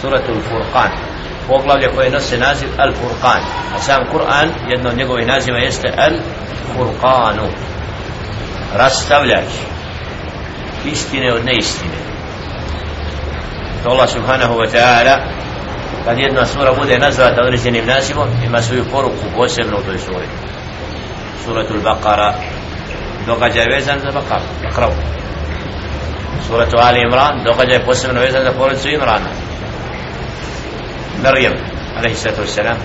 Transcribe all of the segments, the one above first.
suratul Furqan poglavlje koje nose naziv Al Furqan a sam Kur'an jedno od njegovih naziva jeste Al Furqanu rastavljač istine od neistine. To Allah subhanahu wa ta'ala kad jedna sura bude nazvata određenim nazivom ima svoju poruku posebno u toj suri suratul Baqara događaj vezan za Baqara Baqara suratu Ali Imran događaj posebno vezan za porodicu Imrana. مريم عليه الصلاة والسلام.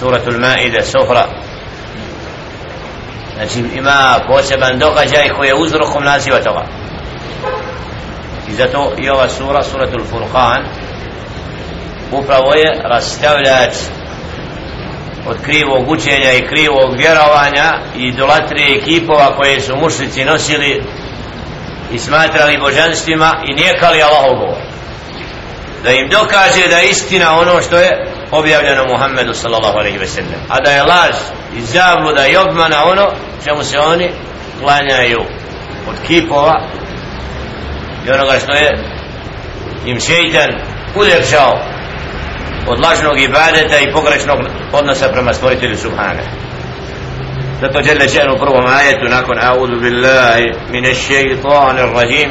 سورة Maida Sofra znači ima poseban događaj koji je uzrokom naziva toga. I zato i ova sura suratul Furqan upravo je rastavljač od krivog učenja i krivog vjerovanja i idolatrije ekipova koje su mušnici nosili i smatrali božanstvima i nijekali Allahov govor da im dokaže da je istina ono što je objavljeno Muhammedu sallallahu alaihi ve sellem. A da je laž i zabluda i obmana ono čemu se oni klanjaju od kipova i onoga što je im šeitan uljepšao od lažnog ibadeta i pogrešnog odnosa prema stvoritelju Subhane zato žele še'nu u prvom ajetu nakon a'udhu billahi mine šeitanir rajim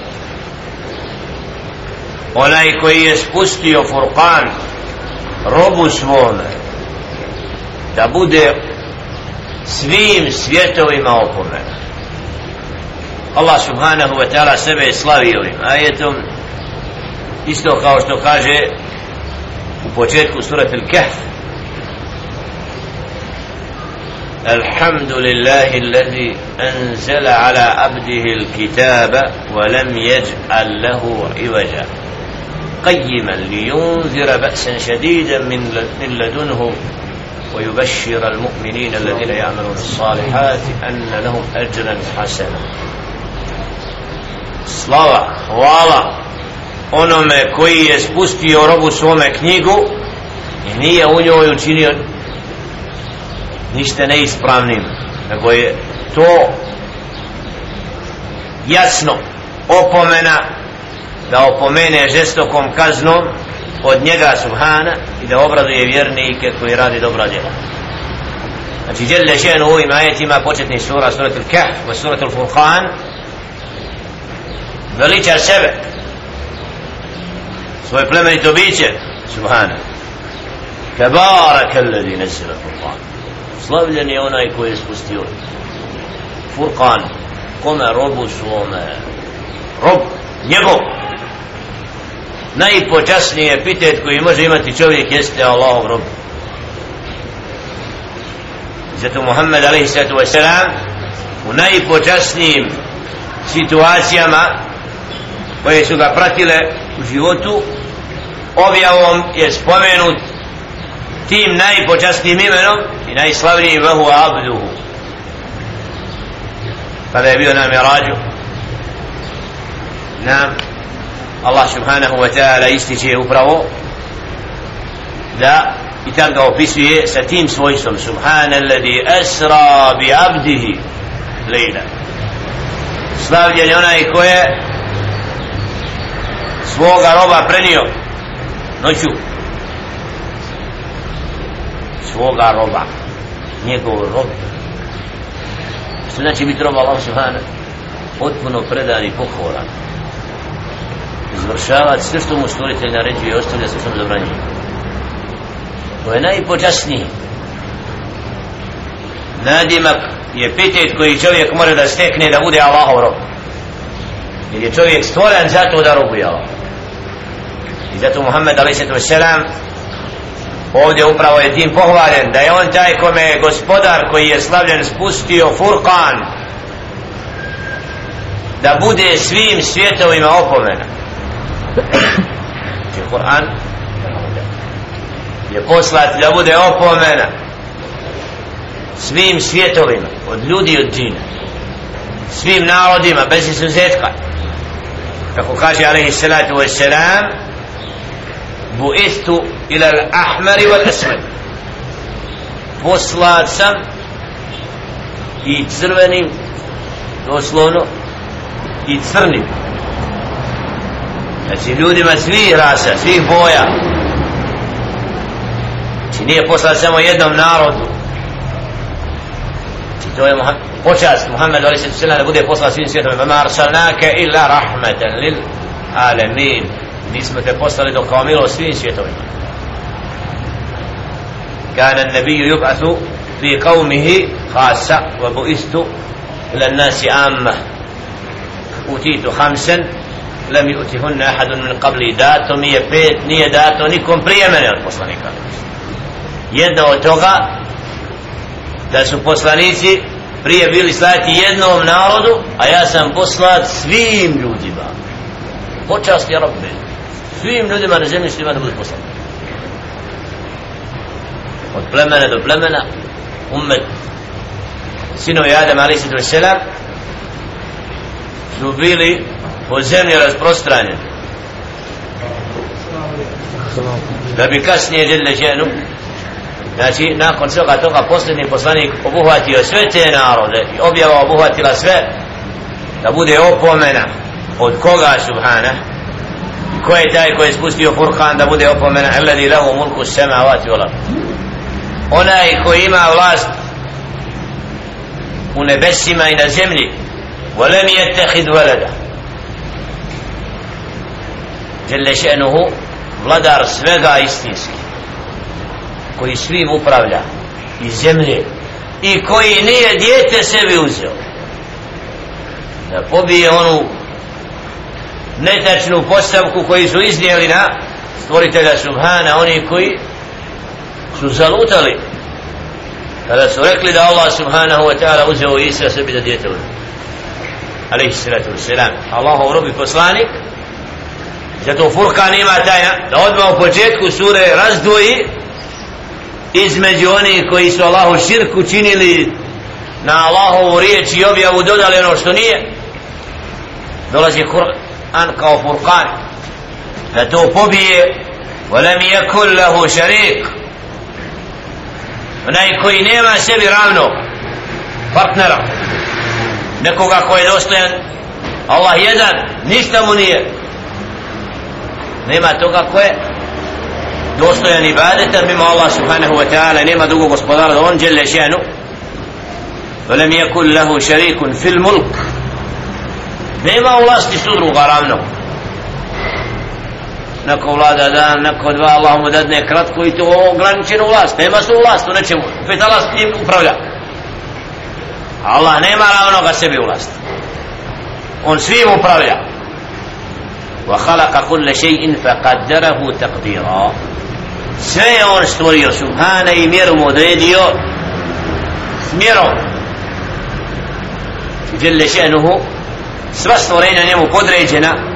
onaj koji je spustio Furqan robu svome da bude svim svjetovima opomena Allah subhanahu wa ta'ala sebe je slavio ovim ajetom isto kao što kaže u početku surat al-Kahf الحمد لله الذي أنزل على عبده الكتاب ولم يجعل له عوجا قيما لينذر بأسا شديدا من لدنه ويبشر المؤمنين الذين يعملون الصالحات أن لهم أجرا حسنا slava, hvala onome koji je spustio robu svome knjigu i nije u njoj učinio ništa neispravnim nego je to jasno opomena da opomene žestokom kaznom od njega subhana i da obraduje vjernike koji radi dobra djela. Znači djelje ženu u ovim ajetima početni sura suratul Kahf i al-Furqan veliča sebe svoje plemenito biće subhana. Kebarak alladhi nazzala furqan. Slavljen je onaj koji je spustio furqan kome? Robu svome. Rob njegov najpočasniji epitet koji može imati čovjek jeste Allahov rob. Zato Muhammed alaihi wasalam u najpočasnijim situacijama koje su ga pratile u životu objavom je spomenut tim najpočasnijim imenom i najslavnijim vahu abduhu. Kada je bio na mirađu na Allah subhanahu wa ta'ala ističe upravo da i tako ga opisuje sa tim svojstvom. Subhana alladhi asra bi abdihi lejla. Slavljen je onaj koje svoga roba prenio noću. Svoga roba. Njegov rob. Što znači biti roba Allah subhana potpuno predan i pokoran izvršavati sve što mu stvoritelj naređuje i ostavlja sve što mu zabranjuje. To je najpočasniji nadimak je pitet koji čovjek mora da stekne da bude Allahov rob. Jer je čovjek stvoren zato da robuje Allah. I zato Muhammed a.s. ovdje upravo je tim pohvalen da je on taj kome je gospodar koji je slavljen spustio Furkan da bude svim svjetovima opomena je Kur'an? Je poslat da bude opomena svim svjetovima od ljudi i od džina svim narodima bez izuzetka. Kako kaže alaihi salatu wa salam buistu ila al-ahmari wal-asmad. poslat sam i crvenim doslovno i crnim znači ljudima svih rasa, svih boja znači nije poslat samo jednom narodu znači to je Muhammed počast Muhammed ali se da bude poslat svim svijetom vama arsalnake illa rahmeten lil alemin nismo te poslali dok kao milo svim svjetovima كان النبي يبعث في قومه خاصة وبئست إلى الناس عامة أوتيت خمسا lem yutihun ahadun min qabli. Dato mi je pet nije dato nikom prije mene od poslanika. Jedna od toga da su poslanici prije bili slati jednom narodu a ja sam poslat svim ljudima. Počast je rabbe. Svim ljudima na zemlji svima da budu poslat od plemena do plemena ummet sinovi Adam a.s. su bili po zemlji rasprostranjeni da bi kasnije djelje ženu znači nakon svega toga posljednji poslanik obuhvatio sve te narode i objava obuhvatila sve da bude opomena od koga subhana ko je taj koji je spustio Furkan da bude opomena alladhi lahu mulku samavati wal ard onaj koji ima vlast u nebesima i na zemlji ولم يتخذ ولدا jelle še'nuhu vladar svega istinski koji svim upravlja iz zemlje i koji nije dijete sebi uzeo. Da pobije onu netačnu postavku koji su iznijeli na stvoritelja Subhana oni koji su zalutali. Kada su rekli da Allah Subhanahu wa ta'ala uzeo Isra sebi da dijete uzeo. Alaihi salatu wa Allahov robi poslanik zato Furkan ima tajna da odmah u početku sure razdvoji između onih koji su Allahu širku činili na Allahovu riječ i objavu dodali ono što nije dolazi Kur'an kao Furkan da to pobije ولم يكن له شريك onaj koji nema sebi ravno partnera nekoga ko je dostojan Allah jedan ništa mu nije nema toga ko je dostojan ibadeta mimo Allah subhanahu wa ta'ala nema drugog gospodara da on žele šenu ولم يكن له شريك في الملك nema u vlasti su druga ravno neko vlada dan, neko dva, Allah mu dadne kratko i to ograničenu vlast, nema su vlast u nečemu, opet Allah s njim upravlja Allah nema ravnoga sebi vlast on svim upravlja Khalaqa kulla shay'in faqaddarahu taqdira sve on stvorio subhana i mjeru mu odredio s mjerom jelle še'nuhu sva stvorenja njemu podređena